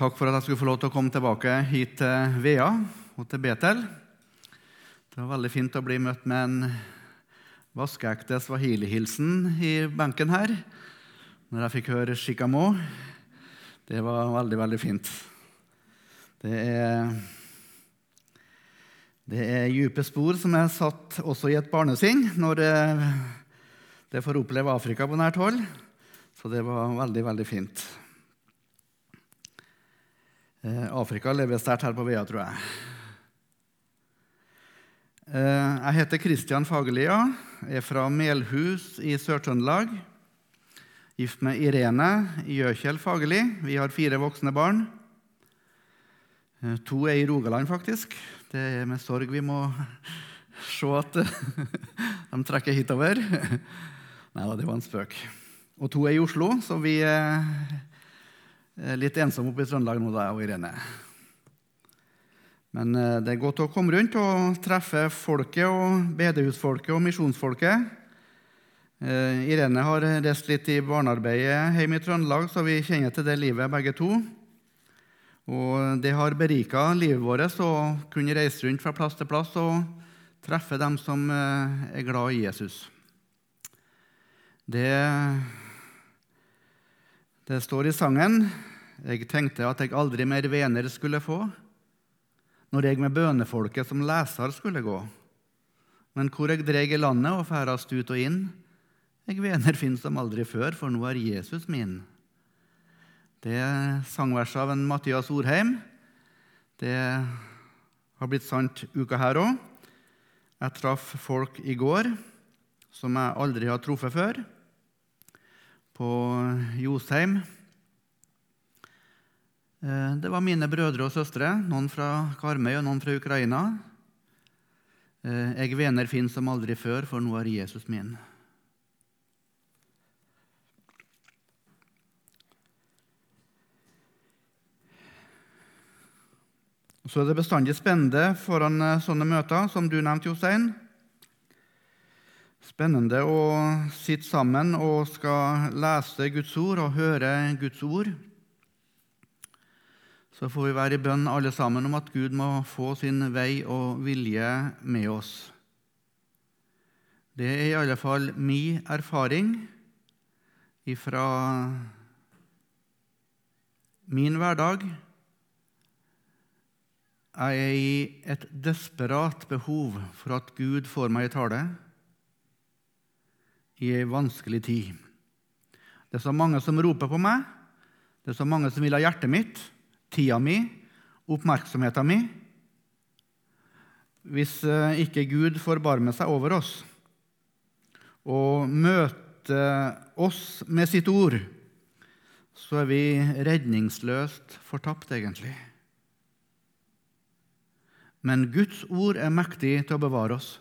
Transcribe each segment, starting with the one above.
Takk for at jeg skulle få lov til å komme tilbake hit til Vea og til Betel. Det var veldig fint å bli møtt med en vaskeekte swahili-hilsen i benken her når jeg fikk høre shikamo. Det var veldig, veldig fint. Det er, det er dype spor som er satt også i et barnesinn når det, det får oppleve Afrika på nært hold. Så det var veldig, veldig fint. Eh, Afrika lever sterkt her på Vea, tror jeg. Eh, jeg heter Kristian Fagerlia, er fra Melhus i Sør-Trøndelag. Gift med Irene Gjøkjell Fagerli. Vi har fire voksne barn. Eh, to er i Rogaland, faktisk. Det er med sorg vi må se at de trekker hitover. Nei da, det var en spøk. Og to er i Oslo, så vi litt ensom oppe i Trøndelag nå, da, og Irene. Men eh, det er godt å komme rundt og treffe folket og bedehusfolket og misjonsfolket. Eh, Irene har reist litt i barnearbeidet hjemme i Trøndelag, så vi kjenner til det livet begge to. Og det har berika livet vårt å kunne reise rundt fra plass til plass og treffe dem som eh, er glad i Jesus. Det det står i sangen Jeg tenkte at jeg aldri mer venner skulle få, når jeg med bønefolket som leser skulle gå. Men hvor jeg dreg i landet og ferdast ut og inn, jeg venner finnes som aldri før, for nå er Jesus min. Det er sangverset av en Mathias Orheim. Det har blitt sant uka her òg. Jeg traff folk i går som jeg aldri har truffet før på Josheim. Eh, det var mine brødre og søstre, noen fra Karmøy og noen fra Ukraina. Eh, jeg vener Finn som aldri før, for nå er Jesus min. Så er det bestandig spennende foran eh, sånne møter, som du nevnte, Jostein. Spennende å sitte sammen og skal lese Guds ord og høre Guds ord. Så får vi være i bønn alle sammen om at Gud må få sin vei og vilje med oss. Det er i alle fall min erfaring fra min hverdag. Jeg er i et desperat behov for at Gud får meg i tale i ei vanskelig tid. Det er så mange som roper på meg. Det er så mange som vil ha hjertet mitt, tida mi, oppmerksomheten mi, Hvis eh, ikke Gud forbarmer seg over oss og møter oss med sitt ord, så er vi redningsløst fortapt, egentlig. Men Guds ord er mektig til å bevare oss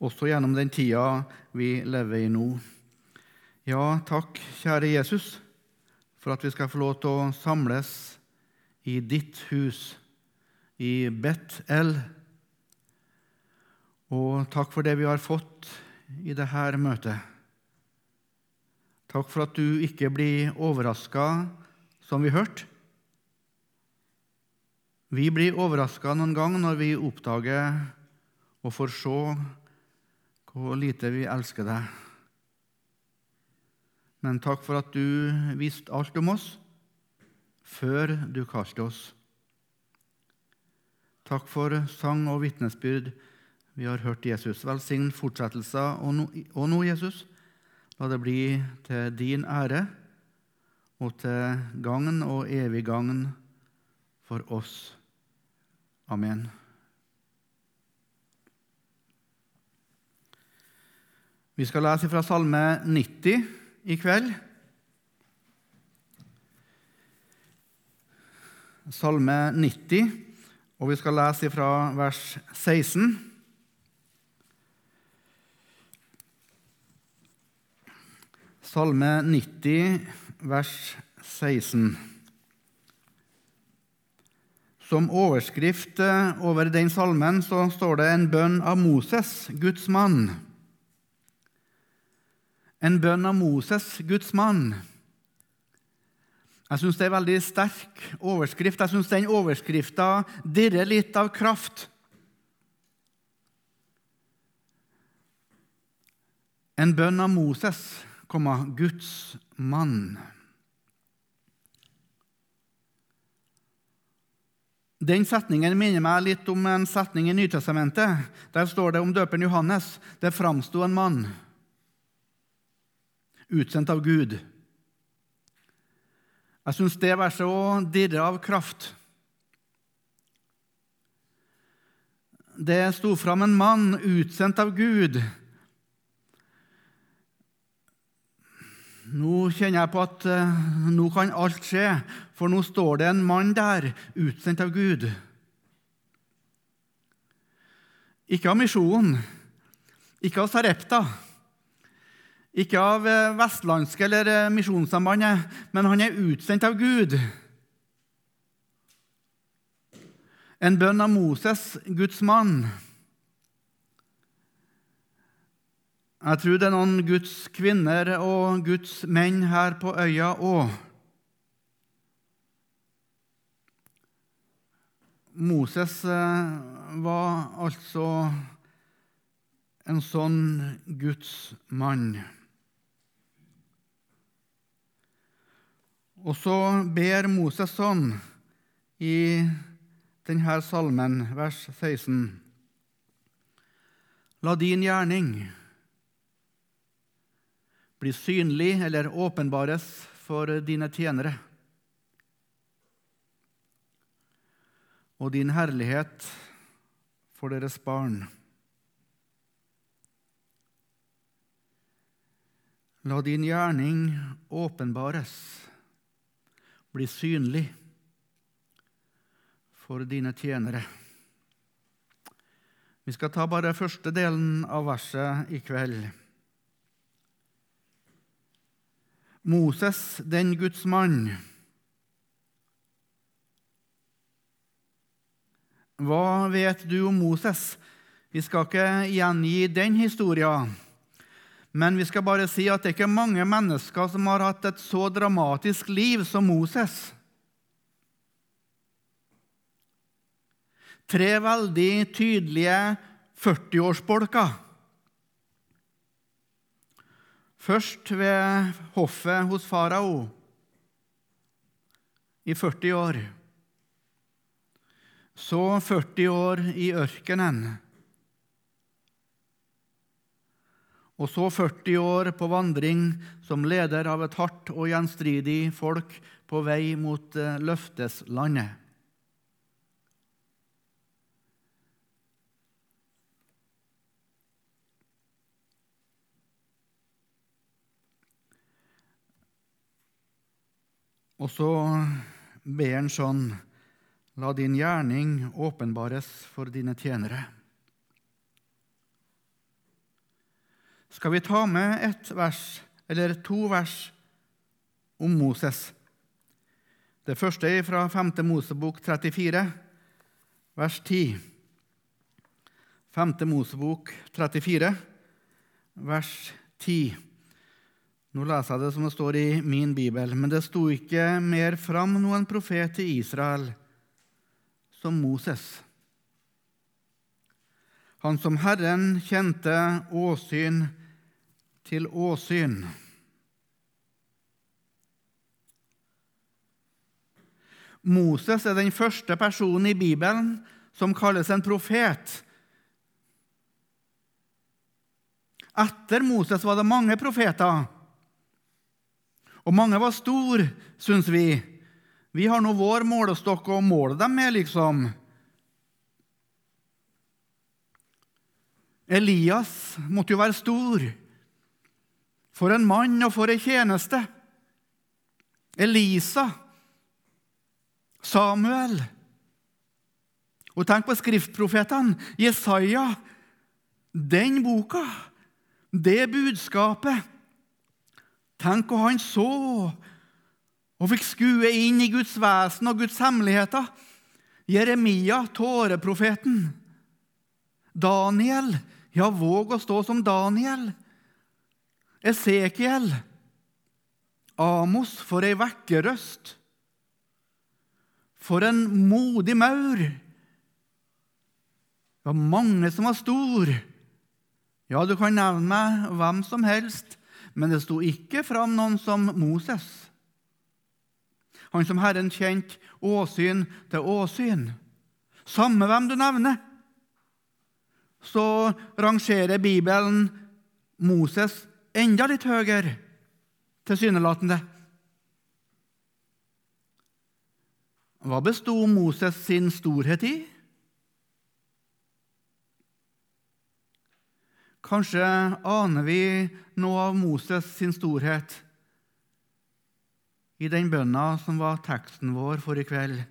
også gjennom den tida vi lever i nå. Ja, takk, kjære Jesus, for at vi skal få lov til å samles i ditt hus, i Bet-El. Og takk for det vi har fått i dette møtet. Takk for at du ikke blir overraska, som vi hørte. Vi blir overraska noen gang når vi oppdager og får se hvor lite vi elsker deg. Men takk for at du visste alt om oss før du kalte oss. Takk for sang og vitnesbyrd vi har hørt Jesus. Velsign fortsettelser og nå, Jesus. La det bli til din ære og til gagn og evig gagn for oss. Amen. Vi skal lese fra Salme 90 i kveld. Salme 90, og vi skal lese fra vers 16. Salme 90, vers 16. Som overskrift over den salmen så står det en bønn av Moses, Guds mann. En bønn av Moses, Guds mann. Jeg syns det er en veldig sterk overskrift. Jeg syns den overskrifta dirrer litt av kraft. En bønn av Moses, Guds mann. Den setningen minner meg litt om en setning i Nytestamentet. Der står det om døperen Johannes det framsto en mann utsendt av Gud. Jeg syns det verset òg dirrer av kraft. Det sto fram en mann utsendt av Gud. Nå kjenner jeg på at uh, nå kan alt skje, for nå står det en mann der, utsendt av Gud. Ikke av misjonen, ikke av Sarepta, ikke av uh, Vestlandske eller uh, Misjonssambandet, men han er utsendt av Gud. En bønn av Moses, Guds mann. Jeg tror det er noen Guds kvinner og Guds menn her på øya òg. Moses eh, var altså en sånn Guds mann. Og så ber Moses sånn i denne salmen, vers 16. La din gjerning bli synlig eller åpenbares for dine tjenere. Og din herlighet for deres barn. La din gjerning åpenbares, bli synlig for dine tjenere. Vi skal ta bare første delen av verset i kveld. Moses, den Guds mann. Hva vet du om Moses? Vi skal ikke gjengi den historien. Men vi skal bare si at det er ikke mange mennesker som har hatt et så dramatisk liv som Moses. Tre veldig tydelige 40-årsbolker. Først ved hoffet hos farao i 40 år. Så 40 år i ørkenen. Og så 40 år på vandring som leder av et hardt og gjenstridig folk på vei mot eh, løfteslandet. Og så ber han sånn La din gjerning åpenbares for dine tjenere. Skal vi ta med et vers, eller to vers, om Moses? Det første er fra 5. Mosebok 34, vers 10. 5. Mosebok 34, vers 10. Nå leser jeg det som det står i min bibel, men det sto ikke mer fram noen profet til Israel som Moses. Han som Herren kjente åsyn til åsyn. Moses er den første personen i Bibelen som kalles en profet. Etter Moses var det mange profeter. Og mange var store, syns vi. Vi har nå vår målestokk å måle dem med, liksom. Elias måtte jo være stor. For en mann og for ei tjeneste. Elisa. Samuel. Og tenk på skriftprofetene. Jesaja. Den boka, det budskapet Tenk hva han så og fikk skue inn i Guds vesen og Guds hemmeligheter. Jeremia, tåreprofeten. Daniel. Ja, våg å stå som Daniel. Esekiel. Amos, for ei vekkerøst. For en modig maur! Det var mange som var stor. Ja, du kan nevne meg hvem som helst, men det sto ikke fram noen som Moses. Han som Herren kjente åsyn til åsyn. Samme hvem du nevner, så rangerer Bibelen Moses enda litt høyere, tilsynelatende. Hva besto Moses sin storhet i? Kanskje aner vi noe av Moses sin storhet i den bønna som var teksten vår for i kveld.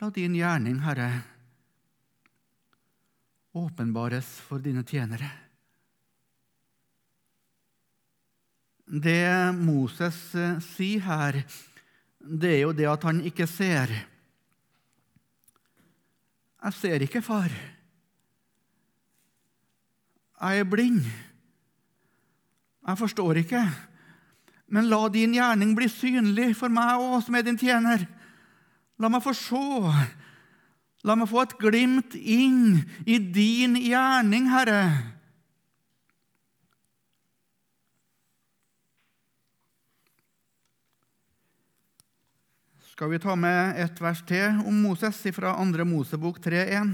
La din gjerning, Herre, åpenbares for dine tjenere. Det Moses eh, sier her, det er jo det at han ikke ser. Jeg ser ikke, far. Jeg er blind. Jeg forstår ikke. Men la din gjerning bli synlig for meg òg, som er din tjener. La meg få se. La meg få et glimt inn i din gjerning, Herre. Skal vi ta med et vers til om Moses fra 2. Mosebok 3.1?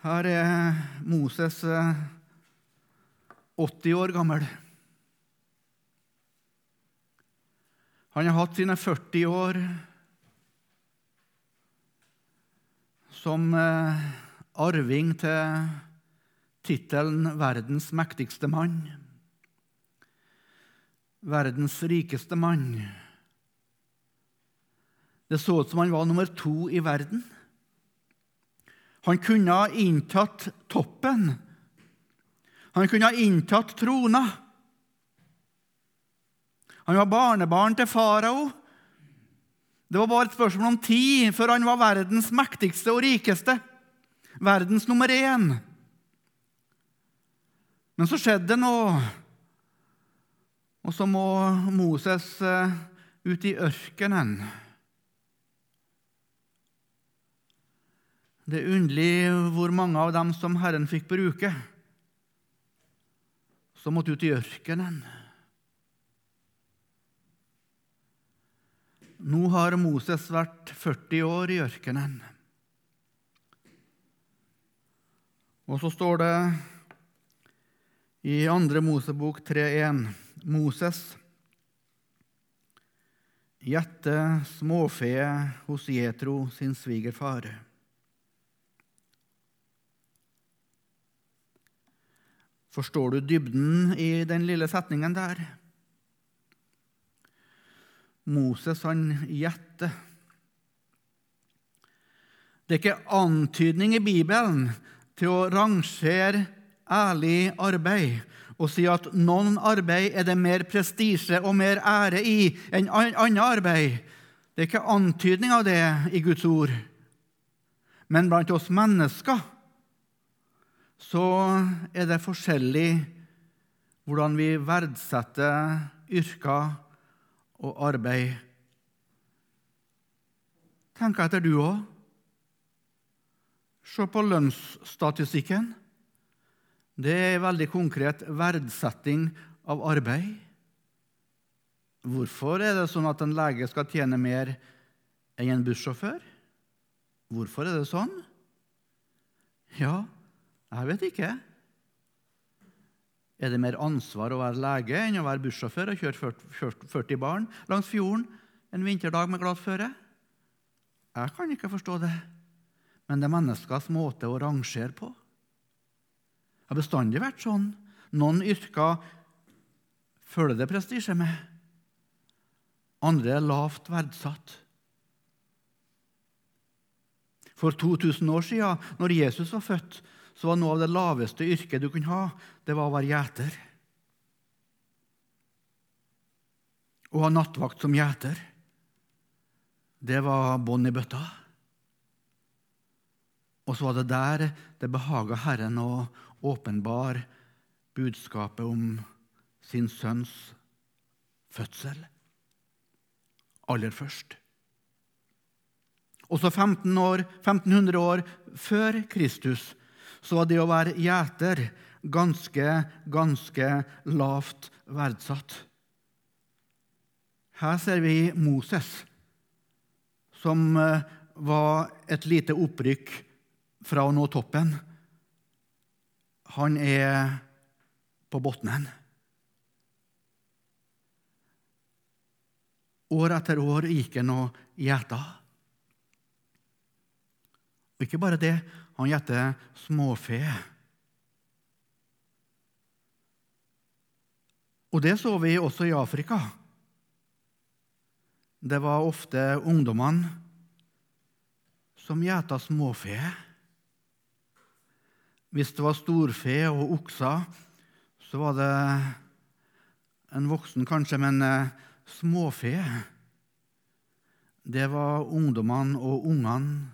Her er Moses 80 eh, år gammel. Han har hatt sine 40 år som eh, arving til tittelen 'verdens mektigste mann'. Verdens rikeste mann. Det så ut som han var nummer to i verden. Han kunne ha inntatt toppen. Han kunne ha inntatt trona. Han var barnebarn til farao. Det var bare et spørsmål om tid før han var verdens mektigste og rikeste. Verdens nummer én. Men så skjedde det noe. Og så må Moses eh, ut i ørkenen. Det er underlig hvor mange av dem som Herren fikk bruke, som måtte ut i ørkenen. Nå har Moses vært 40 år i ørkenen. Og så står det i 2. Mosebok 3.1.: Moses gjette småfe hos Jetro sin svigerfar. Forstår du dybden i den lille setningen der? Moses, han gjetter. Det er ikke antydning i Bibelen til å rangere ærlig arbeid og si at noen arbeid er det mer prestisje og mer ære i enn annet arbeid. Det er ikke antydning av det i Guds ord. Men blant oss mennesker så er det forskjellig hvordan vi verdsetter yrker og arbeid. Tenk etter, du òg. Se på lønnsstatistikken. Det er veldig konkret verdsetting av arbeid. Hvorfor er det sånn at en lege skal tjene mer enn en bussjåfør? Hvorfor er det sånn? Ja, jeg vet ikke. Er det mer ansvar å være lege enn å være bussjåfør og kjøre 40 barn langs fjorden en vinterdag med glatt føre? Jeg kan ikke forstå det, men det er menneskers måte å rangere på. Det har bestandig vært sånn. Noen yrker følger det prestisje med. Andre er lavt verdsatt. For 2000 år siden, når Jesus var født, så var noe av det laveste yrket du kunne ha, det var å være gjeter. Å ha nattvakt som gjeter, det var bånd i bøtta. Og så var det der det behaga Herren å åpenbare budskapet om sin sønns fødsel aller først. Også 15 år, 1500 år før Kristus så var det å være gjeter ganske, ganske lavt verdsatt. Her ser vi Moses, som eh, var et lite opprykk fra å nå toppen. Han er på bunnen. År etter år gikk han og gjeta. Og ikke bare det, han gjeter småfe. Og det så vi også i Afrika. Det var ofte ungdommene som gjeta småfe. Hvis det var storfe og okser, så var det en voksen kanskje, men eh, småfe Det var ungdommene og ungene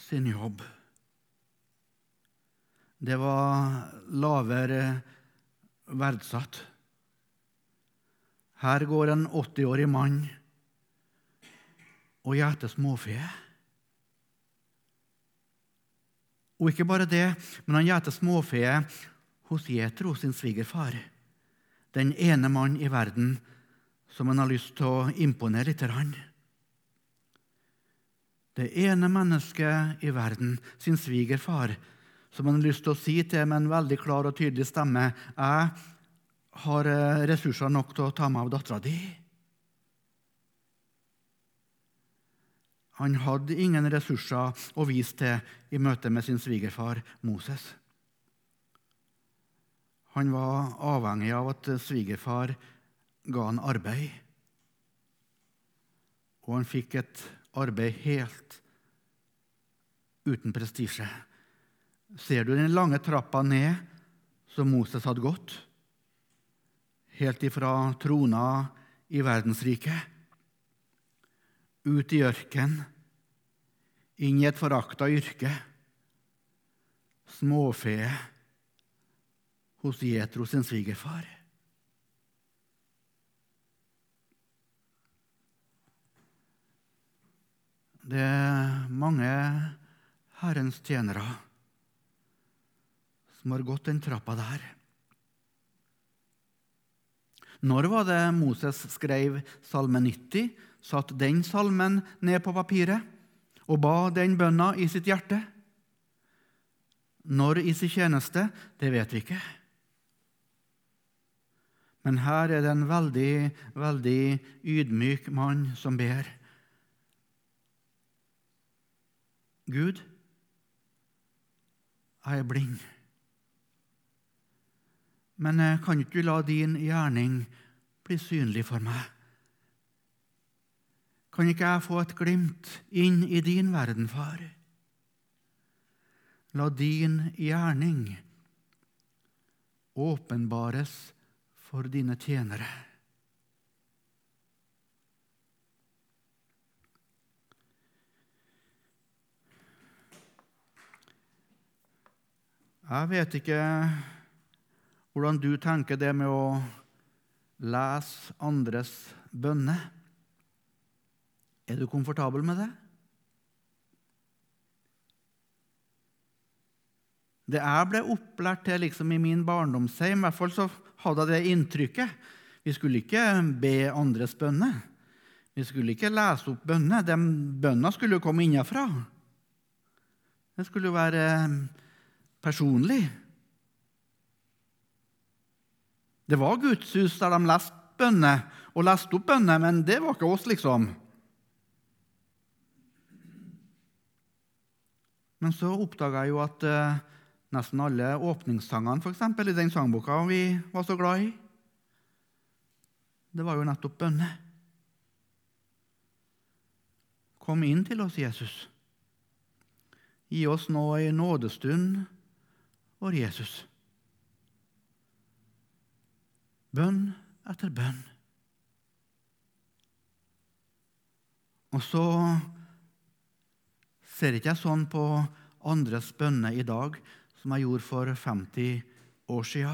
sin jobb. Det var lavere verdsatt. Her går en 80-årig mann og gjeter småfe. Og ikke bare det, men han gjeter småfe hos Jetro, sin svigerfar. Den ene mann i verden som han har lyst til å imponere litt. Det ene mennesket i verden, sin svigerfar, som han har lyst til å si til med en veldig klar og tydelig stemme Jeg har eh, ressurser nok til å ta meg av dattera di. Han hadde ingen ressurser å vise til i møte med sin svigerfar Moses. Han var avhengig av at svigerfar ga han arbeid. Og han fikk et arbeid helt uten prestisje. Ser du den lange trappa ned som Moses hadde gått? Helt ifra trona i verdensriket ut i ørken, inn i et forakta yrke, småfe hos Jetro sin svigerfar. Det er mange Herrens tjenere som har gått den trappa der. Når var det Moses skrev Salme 90? Satte den salmen ned på papiret og ba den bønna i sitt hjerte. Når i sin tjeneste, det vet vi ikke. Men her er det en veldig, veldig ydmyk mann som ber. Gud, jeg er blind. Men kan ikke du la din gjerning bli synlig for meg? Kan ikke jeg få et glimt inn i din verden, far? La din gjerning åpenbares for dine tjenere. Jeg vet ikke hvordan du tenker det med å lese andres bønner. Er du komfortabel med det? Det jeg ble opplært til liksom i min barndomshjem, i hvert fall så hadde jeg det inntrykket. Vi skulle ikke be andres bønner. Vi skulle ikke lese opp bønner. De bønnene skulle jo komme innenfra. Det skulle jo være eh, personlig. Det var gudshus der de leste bønner og leste opp bønner, men det var ikke oss, liksom. Men så oppdaga jeg jo at eh, nesten alle åpningssangene for eksempel, i den sangboka vi var så glad i, det var jo nettopp bønne. Kom inn til oss, Jesus. Gi oss nå ei nådestund, vår Jesus. Bønn etter bønn. Og så ser ikke jeg sånn på andres bønner i dag som jeg gjorde for 50 år sia.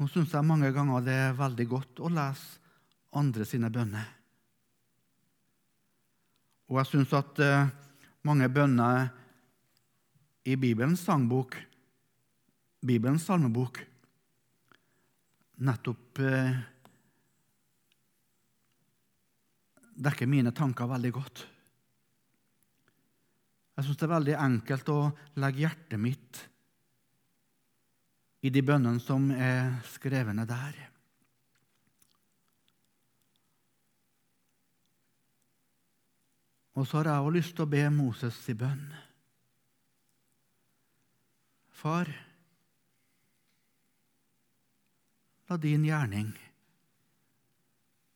Nå syns jeg mange ganger det er veldig godt å lese andre sine bønner. Og jeg syns at eh, mange bønner i Bibelens sangbok, Bibelens salmebok, nettopp eh, dekker mine tanker veldig godt. Jeg syns det er veldig enkelt å legge hjertet mitt i de bønnene som er skrevne der. Og så har jeg også lyst til å be Moses i bønn. Far, la din gjerning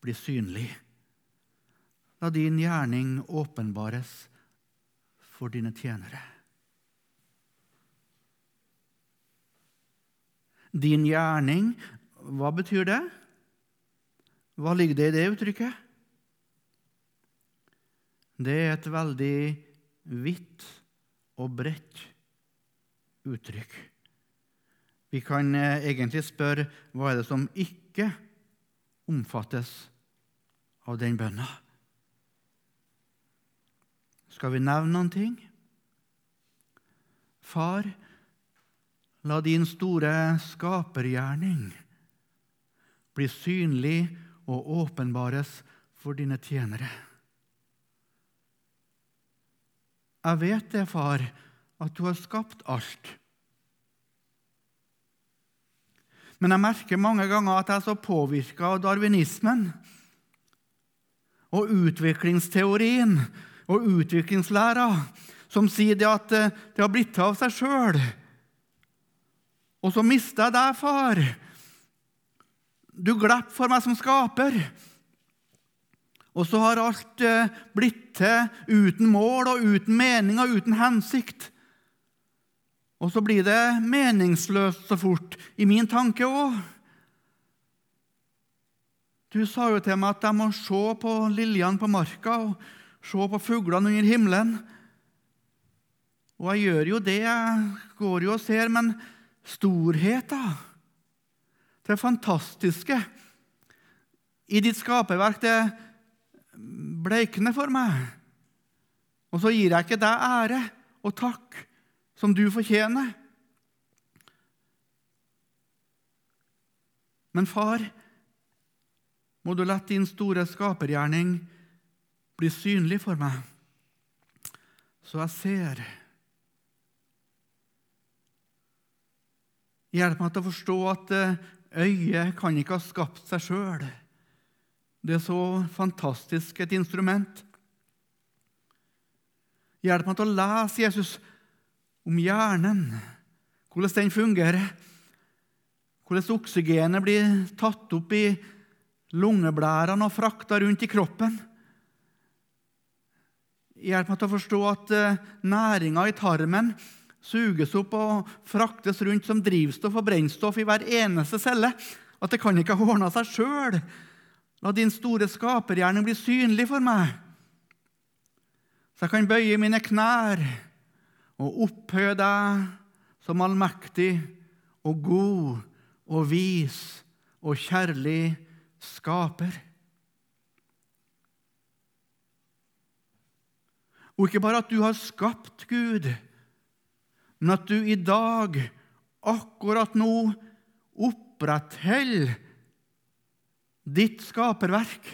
bli synlig. La din gjerning åpenbares for dine tjenere. Din gjerning, hva betyr det? Hva ligger det i det uttrykket? Det er et veldig vidt og bredt uttrykk. Vi kan eh, egentlig spørre hva er det som ikke omfattes av den bønna. Skal vi nevne noen ting? Far, la din store skapergjerning bli synlig og åpenbares for dine tjenere. Jeg vet det, far, at du har skapt alt. Men jeg merker mange ganger at jeg er så påvirka av darwinismen og utviklingsteorien og utviklingslæra, som sier det at eh, det har blitt til av seg sjøl. Og så mister jeg deg, far. Du glapp for meg som skaper. Og så har alt eh, blitt til uten mål og uten mening og uten hensikt. Og så blir det meningsløst så fort, i min tanke òg. Du sa jo til meg at jeg må se på liljene på marka og se på fuglene under himmelen. Og jeg gjør jo det, jeg går jo og ser, men storheten, det fantastiske i ditt skaperverk, det bleikner for meg. Og så gir jeg ikke deg ære og takk som du fortjener. Men far, må du la din store skapergjerning bli synlig for meg, så jeg ser. Hjelp meg til å forstå at eh, øyet kan ikke ha skapt seg sjøl. Det er så fantastisk et instrument. Hjelp meg til å lese Jesus om hjernen, hvordan den fungerer, hvordan oksygenet blir tatt opp i lungeblærene og frakta rundt i kroppen. Hjelp meg til å forstå at eh, næringa i tarmen suges opp og fraktes rundt som drivstoff og brennstoff i hver eneste celle. At det kan ikke ha ordna seg sjøl. La din store skapergjerning bli synlig for meg, så jeg kan bøye mine knær og opphøye deg som allmektig og god og vis og kjærlig skaper. Og ikke bare at du har skapt Gud, men at du i dag, akkurat nå, opprettholder ditt skaperverk.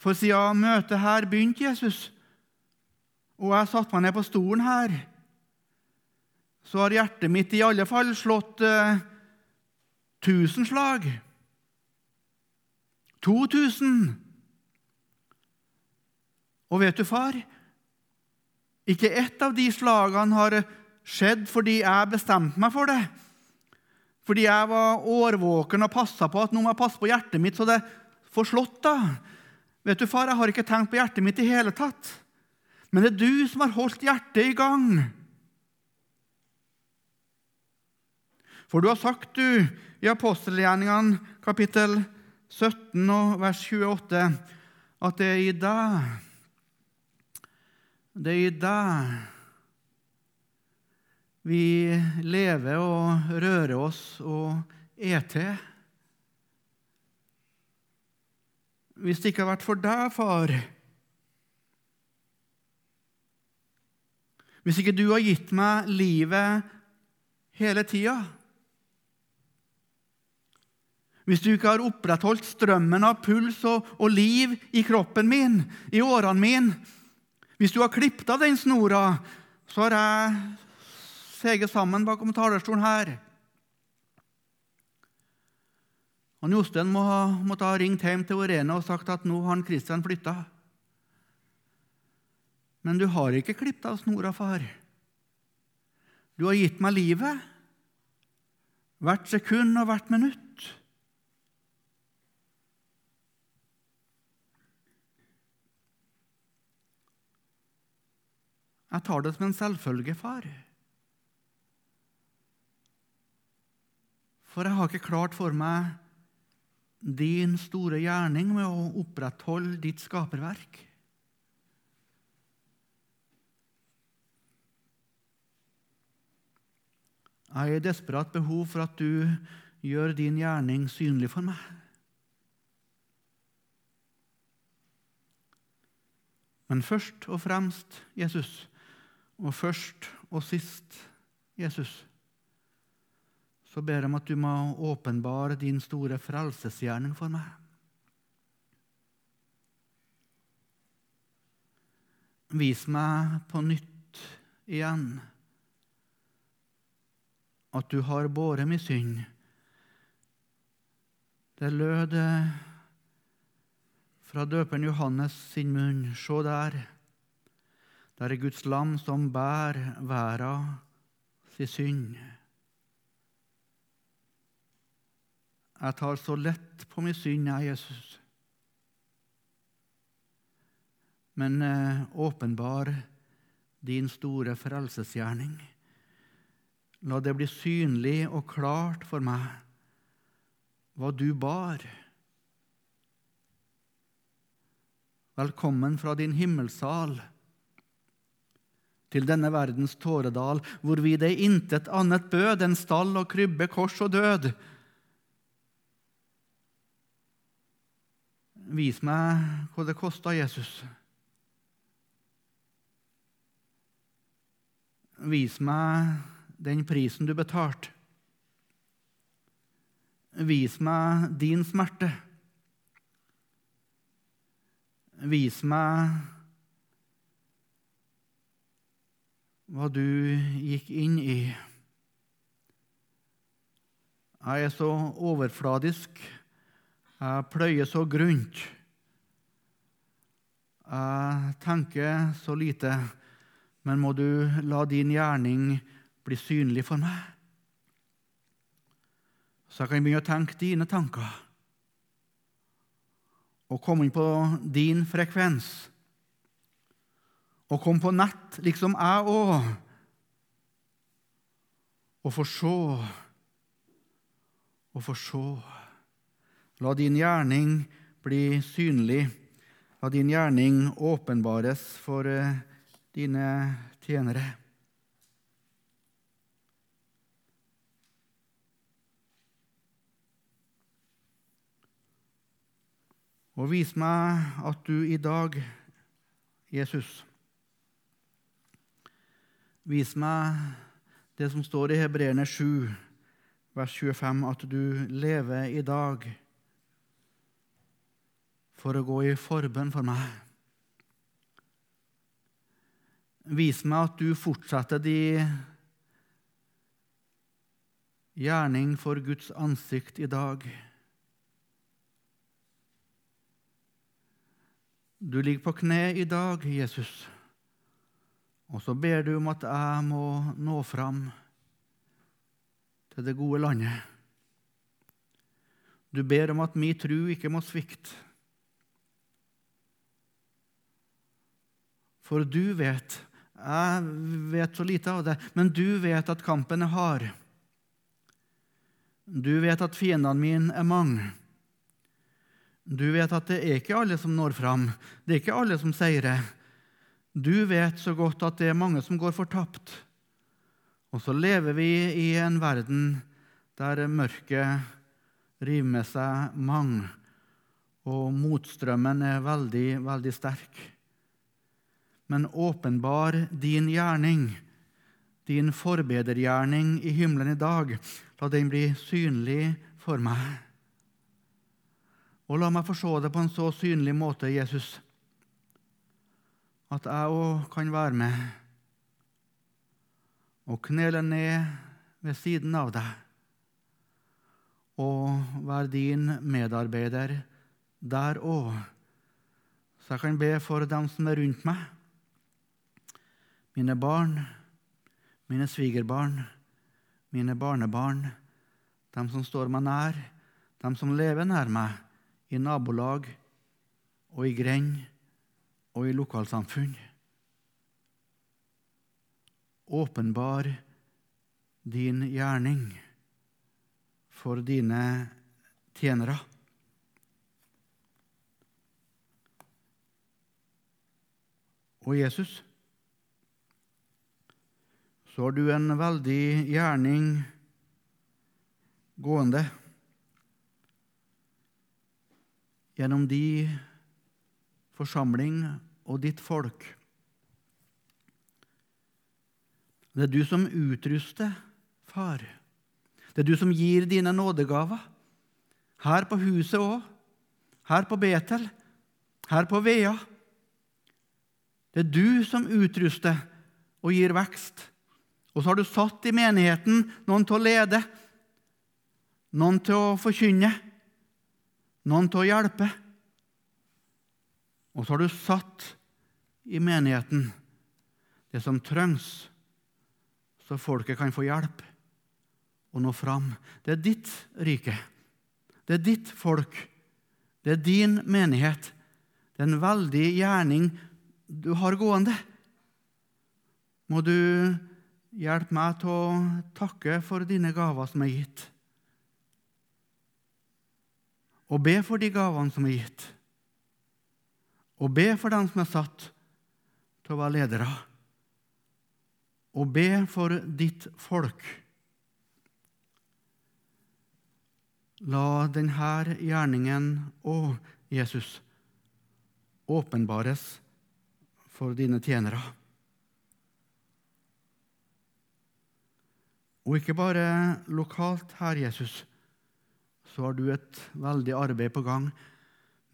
For siden møtet her begynte Jesus, og jeg satte meg ned på stolen her, så har hjertet mitt i alle fall slått eh, tusen slag. 2000. Og vet du, far, ikke ett av de slagene har skjedd fordi jeg bestemte meg for det. Fordi jeg var årvåken og passa på at nå må jeg passe på hjertet mitt så det får slått. da. Vet du, far, jeg har ikke tenkt på hjertet mitt i hele tatt. Men det er du som har holdt hjertet i gang. For du har sagt, du, i apostelgjerningene kapittel 17 og vers 28, at det er i deg Det er i deg vi lever og rører oss og er til. Hvis det ikke har vært for deg, far Hvis ikke du har gitt meg livet hele tida Hvis du ikke har opprettholdt strømmen av puls og, og liv i kroppen min, i årene mine Hvis du har klippet av den snora, så har jeg seget sammen bakom talerstolen her. Han Jostein må ha, måtte ha ringt hjem til Orene og sagt at nå har han Kristian flytta. Men du har ikke klippet av snora, far. Du har gitt meg livet, hvert sekund og hvert minutt. Jeg tar det som en selvfølge, far. For jeg har ikke klart for meg din store gjerning med å opprettholde ditt skaperverk. Jeg er i desperat behov for at du gjør din gjerning synlig for meg. Men først og fremst Jesus, og først og sist Jesus så ber jeg om at du må åpenbare din store frelsesgjerning for meg. Vis meg på nytt igjen at du har båret min synd. Det lød fra døperen Johannes sin munn. Se der. Der er Guds lam som bærer verden sin synd. Jeg tar så lett på min synd, jeg, Jesus. Men eh, åpenbar din store frelsesgjerning. La det bli synlig og klart for meg hva du bar. Velkommen fra din himmelsal til denne verdens tåredal, hvor vi det intet annet bød enn stall og krybbe, kors og død. Vis meg hva det kosta Jesus. Vis meg den prisen du betalte. Vis meg din smerte. Vis meg hva du gikk inn i. Jeg er så overfladisk jeg pløyer så grunt. Jeg tenker så lite, men må du la din gjerning bli synlig for meg? Så jeg kan begynne å tenke dine tanker og komme inn på din frekvens. Og kom på nett, liksom jeg òg, og få se og få se. La din gjerning bli synlig. La din gjerning åpenbares for eh, dine tjenere. Og vis meg at du i dag, Jesus Vis meg det som står i Hebreerne 7, vers 25, at du lever i dag for å gå i forbønn for meg. Vis meg at du fortsetter de gjerning for Guds ansikt i dag. Du ligger på kne i dag, Jesus, og så ber du om at jeg må nå fram til det gode landet. Du ber om at min tru ikke må svikte. For du vet Jeg vet så lite av det, men du vet at kampen er hard. Du vet at fiendene mine er mange. Du vet at det er ikke alle som når fram. Det er ikke alle som seirer. Du vet så godt at det er mange som går fortapt. Og så lever vi i en verden der mørket river med seg mange, og motstrømmen er veldig, veldig sterk. Men åpenbar din gjerning, din forbedergjerning i himmelen i dag, la den bli synlig for meg. Og la meg få se det på en så synlig måte, Jesus, at jeg òg kan være med og knele ned ved siden av deg og være din medarbeider der òg, så jeg kan be for dem som er rundt meg, mine barn, mine svigerbarn, mine barnebarn, dem som står meg nær, dem som lever nær meg, i nabolag og i grend og i lokalsamfunn. Åpenbar din gjerning for dine tjenere. Og Jesus, så har du en veldig gjerning gående gjennom de forsamling og ditt folk. Det er du som utruster, far. Det er du som gir dine nådegaver. Her på huset òg. Her på Betel. Her på Vea. Det er du som utruster og gir vekst. Og så har du satt i menigheten noen til å lede, noen til å forkynne, noen til å hjelpe. Og så har du satt i menigheten det som trengs, så folket kan få hjelp og nå fram. Det er ditt rike. Det er ditt folk. Det er din menighet. Det er en veldig gjerning du har gående. Må du hjelpe meg til å takke for dine gaver som er gitt, og be for de gavene som er gitt, og be for dem som er satt til å være ledere, og be for ditt folk. La denne gjerningen og Jesus åpenbares for dine tjenere. Og ikke bare lokalt her, Jesus, så har du et veldig arbeid på gang,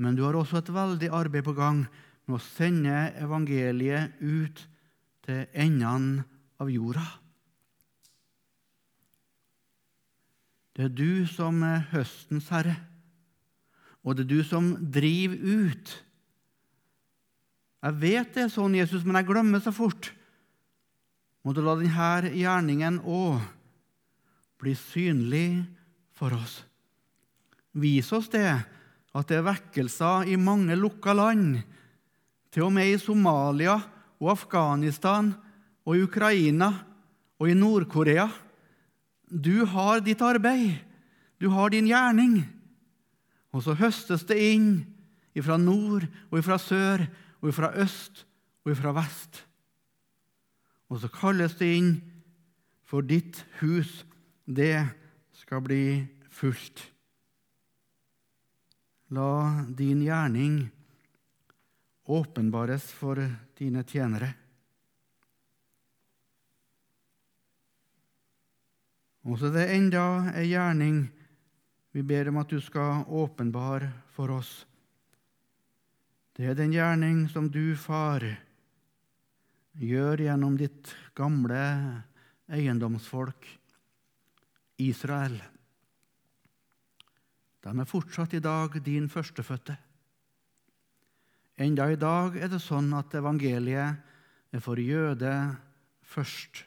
men du har også et veldig arbeid på gang med å sende evangeliet ut til endene av jorda. Det er du som er høstens herre, og det er du som driver ut. Jeg vet det er sånn, Jesus, men jeg glemmer så fort. Må du la denne gjerningen òg bli synlig for oss. Vis oss det, at det er vekkelser i mange lukka land, til og med i Somalia og Afghanistan og i Ukraina og i Nord-Korea. Du har ditt arbeid, du har din gjerning. Og så høstes det inn ifra nord og ifra sør og ifra øst og ifra vest. Og så kalles det inn for ditt hus. Det skal bli fullt. La din gjerning åpenbares for dine tjenere. Og så er det enda ei gjerning vi ber om at du skal åpenbare for oss. Det er den gjerning som du, far, gjør gjennom ditt gamle eiendomsfolk, Israel. De er fortsatt i dag din førstefødte. Enda i dag er det sånn at evangeliet er for jøde først.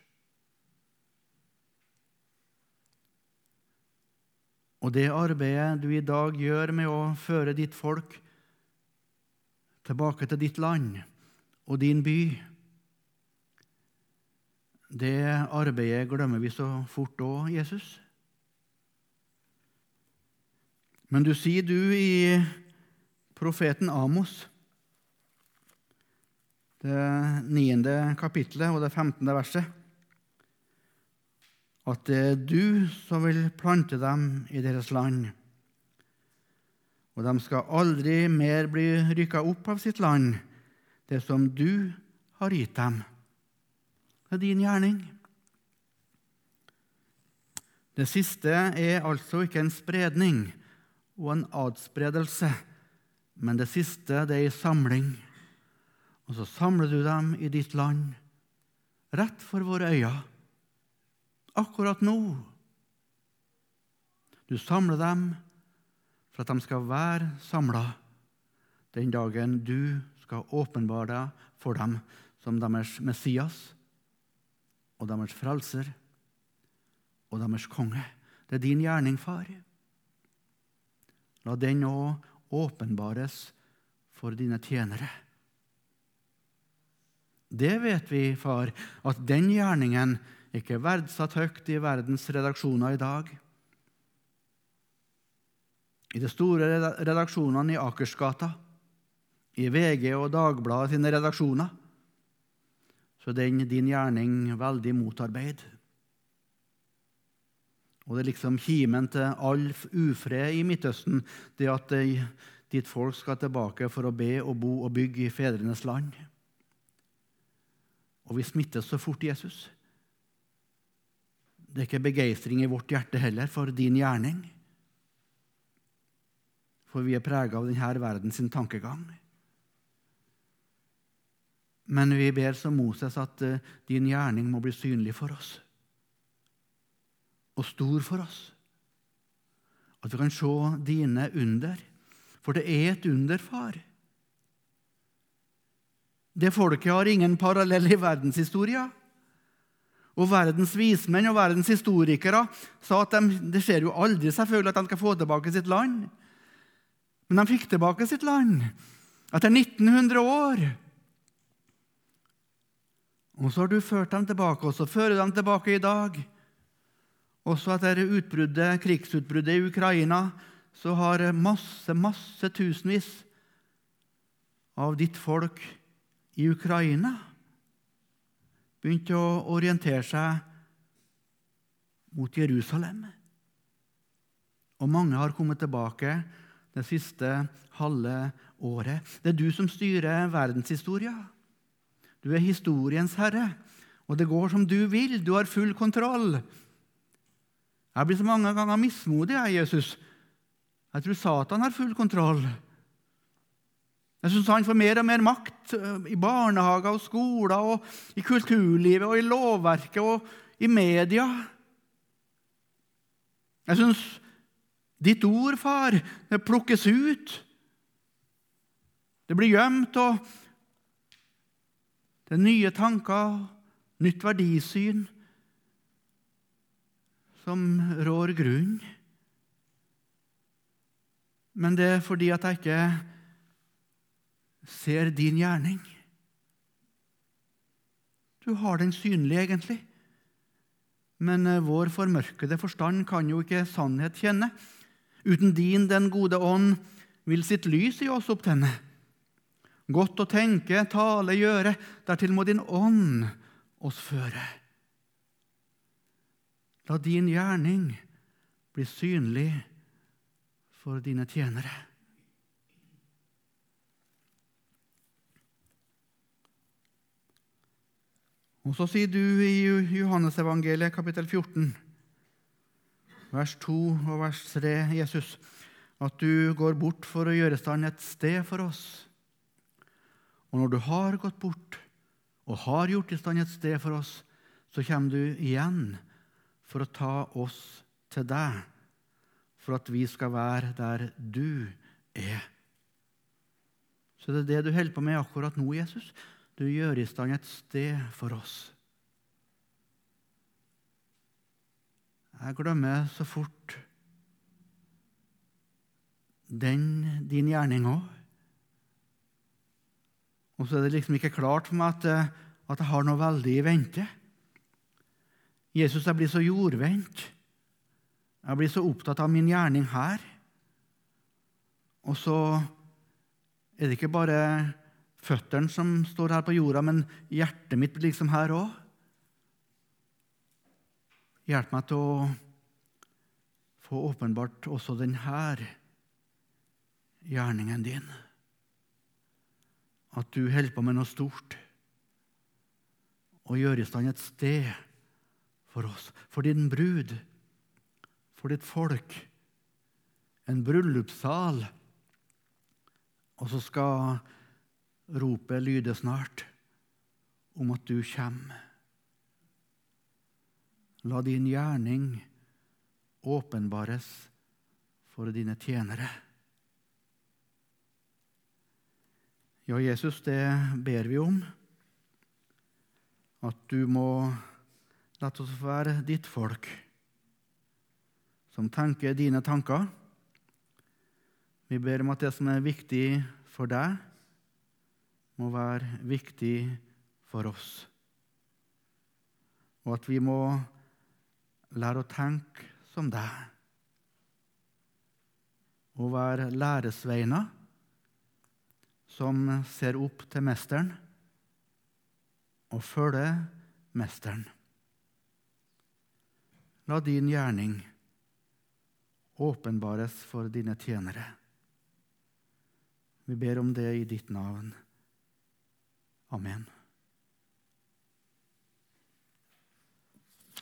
Og det arbeidet du i dag gjør med å føre ditt folk tilbake til ditt land og din by, det arbeidet glemmer vi så fort òg, Jesus. Men du sier, du, i profeten Amos, det niende kapittelet og det femtende verset at det er du som vil plante dem i deres land. Og de skal aldri mer bli rykka opp av sitt land, det som du har gitt dem. Det er din gjerning. Det siste er altså ikke en spredning og en adspredelse, men det siste det er en samling. Og så samler du dem i ditt land, rett for våre øyne, akkurat nå. Du samler dem for at de skal være samla den dagen du skal åpenbare deg for dem som deres Messias og deres frelser og deres konge. Det er din gjerning, far. La den nå åpenbares for dine tjenere. Det vet vi, far, at den gjerningen ikke er verdsatt høyt i verdens redaksjoner i dag. I de store redaksjonene i Akersgata, i VG og Dagbladet sine redaksjoner, så er den din gjerning veldig motarbeid. Og det er liksom kimen til all ufred i Midtøsten, det at ditt folk skal tilbake for å be og bo og bygge i fedrenes land. Og vi smittes så fort Jesus. Det er ikke begeistring i vårt hjerte heller for din gjerning. For vi er prega av denne verdens tankegang. Men vi ber som Moses at eh, din gjerning må bli synlig for oss og stor for oss. At vi kan se dine under. For det er et under, far. Det folket har ingen parallell i verdenshistoria. Og verdens vismenn og verdens historikere sa at de, det skjer jo aldri selvfølgelig at de skal få tilbake sitt land. Men de fikk tilbake sitt land etter 1900 år. Og så har du ført dem tilbake, og så fører dem tilbake i dag. Også etter utbruddet, krigsutbruddet i Ukraina så har masse, masse tusenvis av ditt folk i Ukraina begynt å orientere seg mot Jerusalem. Og mange har kommet tilbake det siste halve året. Det er du som styrer verdenshistoria. Du er historiens herre, og det går som du vil. Du har full kontroll. Jeg blir så mange ganger mismodig, jeg, Jesus. Jeg tror Satan har full kontroll. Jeg syns han får mer og mer makt eh, i barnehager og skoler, og i kulturlivet og i lovverket og i media. Jeg syns ditt ord, far, det plukkes ut. Det blir gjemt, og det er nye tanker, nytt verdisyn som rår grunnen. Men det er fordi at jeg ikke ser din gjerning. Du har den synlig, egentlig. Men eh, vår formørkede forstand kan jo ikke sannhet kjenne. Uten din, den gode ånd, vil sitt lys i oss opptenne. Godt å tenke, tale, gjøre, dertil må din ånd oss føre. La din gjerning bli synlig for dine tjenere. Og så sier du i Johannesevangeliet kapittel 14, vers 2 og vers 3, Jesus, at du går bort for å gjøre stand et sted for oss. Og når du har gått bort og har gjort i stand et sted for oss, så kommer du igjen for å ta oss til deg, for at vi skal være der du er. Så det er det du holder på med akkurat nå, Jesus. Du gjør i stand et sted for oss. Jeg glemmer så fort den, din gjerning òg. Og så er det liksom ikke klart for meg at, at jeg har noe veldig i vente. Jesus, jeg blir så jordvendt. Jeg blir så opptatt av min gjerning her. Og så er det ikke bare føttene som står her på jorda, men hjertet mitt blir liksom her òg. Hjelp meg til å få åpenbart også denne gjerningen din. At du holder på med noe stort og gjør i stand et sted for oss, for din brud, for ditt folk. En bryllupssal. Og så skal ropet lyde snart om at du kommer. La din gjerning åpenbares for dine tjenere. Ja, Jesus, det ber vi om. At du må la oss være ditt folk, som tenker dine tanker. Vi ber om at det som er viktig for deg, må være viktig for oss. Og at vi må lære å tenke som deg. Og være læresveiner som ser opp til Mesteren og følger Mesteren. La din gjerning åpenbares for dine tjenere. Vi ber om det i ditt navn. Amen.